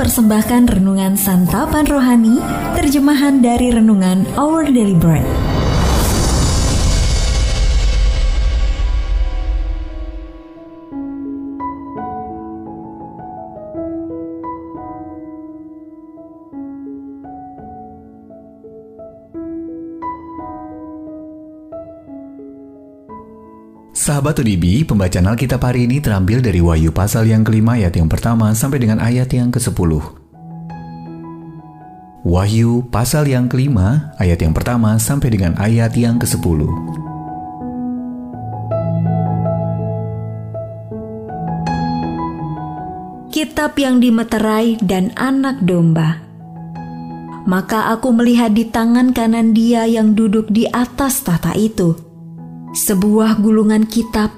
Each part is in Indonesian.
mempersembahkan renungan santapan rohani, terjemahan dari renungan Our Daily Bread. Sahabat UDB, pembacaan Alkitab hari ini terambil dari Wahyu pasal yang kelima ayat yang pertama sampai dengan ayat yang ke-10. Wahyu pasal yang kelima ayat yang pertama sampai dengan ayat yang ke-10. Kitab yang dimeterai dan anak domba. Maka aku melihat di tangan kanan dia yang duduk di atas tahta itu sebuah gulungan kitab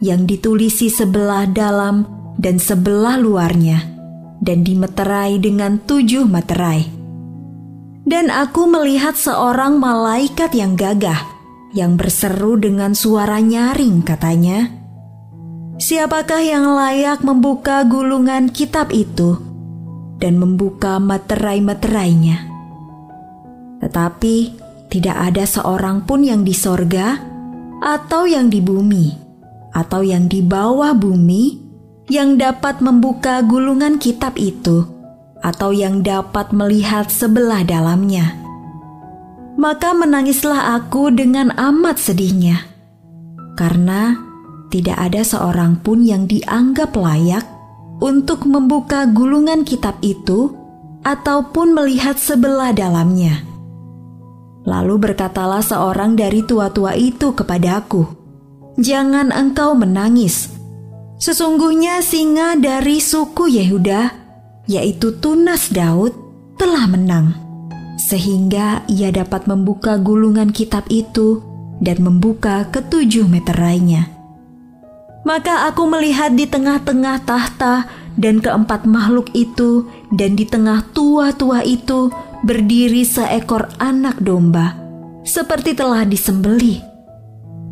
yang ditulisi sebelah dalam dan sebelah luarnya, dan dimeterai dengan tujuh meterai. Dan aku melihat seorang malaikat yang gagah, yang berseru dengan suara nyaring katanya, Siapakah yang layak membuka gulungan kitab itu dan membuka meterai-meterainya? Tetapi tidak ada seorang pun yang di sorga, atau yang di bumi, atau yang di bawah bumi, yang dapat membuka gulungan kitab itu, atau yang dapat melihat sebelah dalamnya. Maka menangislah aku dengan amat sedihnya, karena tidak ada seorang pun yang dianggap layak untuk membuka gulungan kitab itu ataupun melihat sebelah dalamnya. Lalu berkatalah seorang dari tua-tua itu kepadaku, "Jangan engkau menangis. Sesungguhnya singa dari suku Yehuda, yaitu Tunas Daud, telah menang, sehingga ia dapat membuka gulungan kitab itu dan membuka ketujuh meterainya." Maka aku melihat di tengah-tengah tahta dan keempat makhluk itu, dan di tengah tua-tua itu berdiri seekor anak domba, seperti telah disembeli,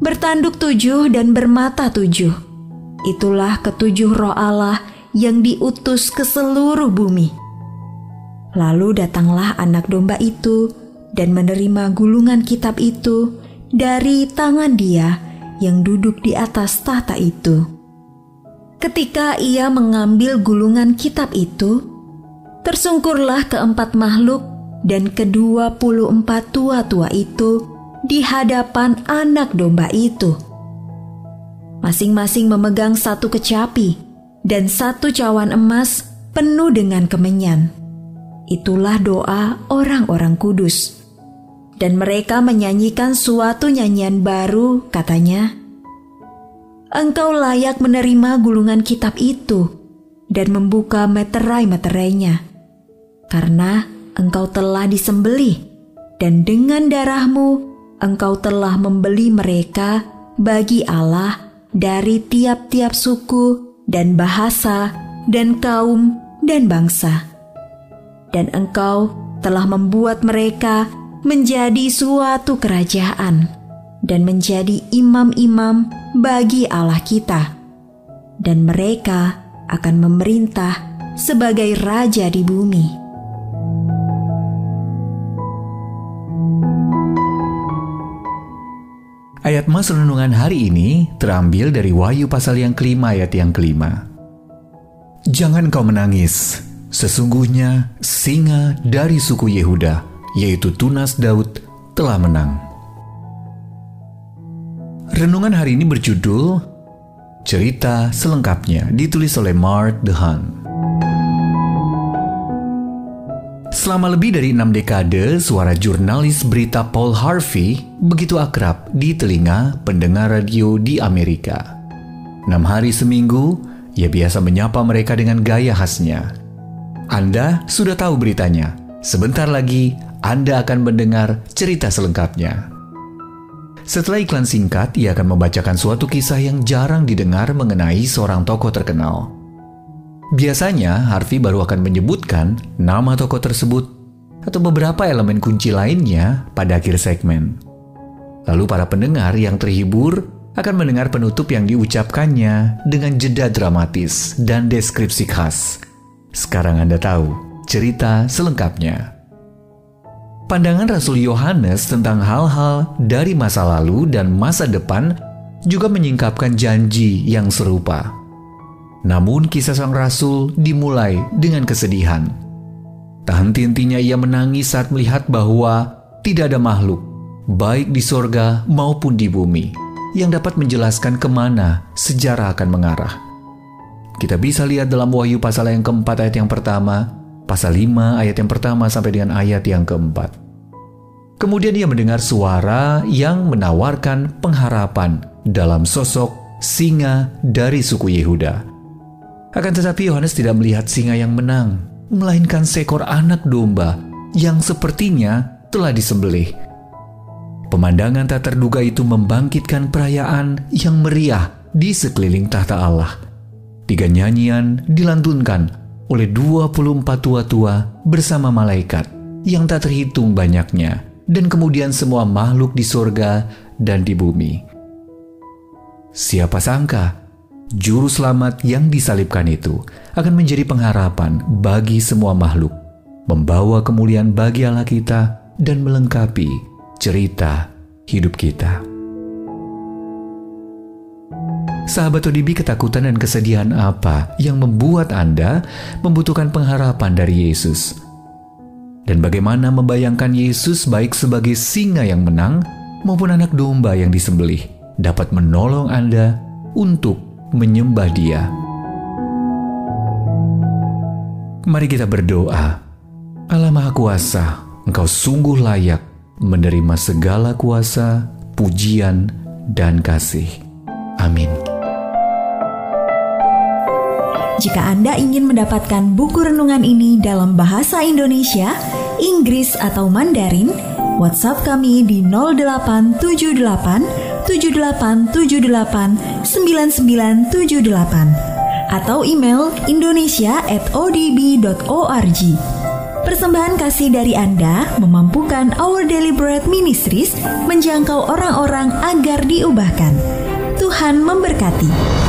bertanduk tujuh dan bermata tujuh. Itulah ketujuh roh Allah yang diutus ke seluruh bumi. Lalu datanglah anak domba itu dan menerima gulungan kitab itu dari tangan dia yang duduk di atas tahta itu. Ketika ia mengambil gulungan kitab itu, tersungkurlah keempat makhluk dan kedua puluh empat tua-tua itu di hadapan anak domba itu. Masing-masing memegang satu kecapi dan satu cawan emas penuh dengan kemenyan. Itulah doa orang-orang kudus. Dan mereka menyanyikan suatu nyanyian baru, katanya, Engkau layak menerima gulungan kitab itu dan membuka meterai-meterainya, karena engkau telah disembelih, dan dengan darahmu engkau telah membeli mereka bagi Allah dari tiap-tiap suku dan bahasa dan kaum dan bangsa. Dan engkau telah membuat mereka menjadi suatu kerajaan dan menjadi imam-imam bagi Allah kita. Dan mereka akan memerintah sebagai raja di bumi. Ayat mas renungan hari ini terambil dari Wahyu pasal yang kelima ayat yang kelima. Jangan kau menangis, sesungguhnya singa dari suku Yehuda, yaitu Tunas Daud, telah menang. Renungan hari ini berjudul Cerita Selengkapnya, ditulis oleh Mark Dehan. Selama lebih dari enam dekade, suara jurnalis berita Paul Harvey begitu akrab di telinga pendengar radio di Amerika. Enam hari seminggu, ia biasa menyapa mereka dengan gaya khasnya. Anda sudah tahu beritanya. Sebentar lagi, Anda akan mendengar cerita selengkapnya. Setelah iklan singkat, ia akan membacakan suatu kisah yang jarang didengar mengenai seorang tokoh terkenal. Biasanya, Harvey baru akan menyebutkan nama tokoh tersebut atau beberapa elemen kunci lainnya pada akhir segmen. Lalu para pendengar yang terhibur akan mendengar penutup yang diucapkannya dengan jeda dramatis dan deskripsi khas. Sekarang Anda tahu cerita selengkapnya. Pandangan Rasul Yohanes tentang hal-hal dari masa lalu dan masa depan juga menyingkapkan janji yang serupa. Namun kisah sang rasul dimulai dengan kesedihan. Tak henti-hentinya ia menangis saat melihat bahwa tidak ada makhluk, baik di sorga maupun di bumi, yang dapat menjelaskan ke mana sejarah akan mengarah. Kita bisa lihat dalam Wahyu pasal yang keempat ayat yang pertama, pasal 5 ayat yang pertama sampai dengan ayat yang keempat. Kemudian ia mendengar suara yang menawarkan pengharapan dalam sosok singa dari suku Yehuda. Akan tetapi Yohanes tidak melihat singa yang menang, melainkan seekor anak domba yang sepertinya telah disembelih. Pemandangan tak terduga itu membangkitkan perayaan yang meriah di sekeliling tahta Allah. Tiga nyanyian dilantunkan oleh 24 tua-tua bersama malaikat yang tak terhitung banyaknya dan kemudian semua makhluk di sorga dan di bumi. Siapa sangka juru selamat yang disalibkan itu akan menjadi pengharapan bagi semua makhluk, membawa kemuliaan bagi Allah kita dan melengkapi cerita hidup kita. Sahabat ODB, ketakutan dan kesedihan apa yang membuat Anda membutuhkan pengharapan dari Yesus? Dan bagaimana membayangkan Yesus baik sebagai singa yang menang maupun anak domba yang disembelih dapat menolong Anda untuk menyembah Dia? Mari kita berdoa. Allah Maha Kuasa, Engkau sungguh layak menerima segala kuasa, pujian, dan kasih. Amin. Jika Anda ingin mendapatkan buku renungan ini dalam bahasa Indonesia, Inggris atau Mandarin, WhatsApp kami di 0878 7878 9978 atau email indonesia@odb.org. Persembahan kasih dari Anda memampukan Our Bread Ministries menjangkau orang-orang agar diubahkan. Tuhan memberkati.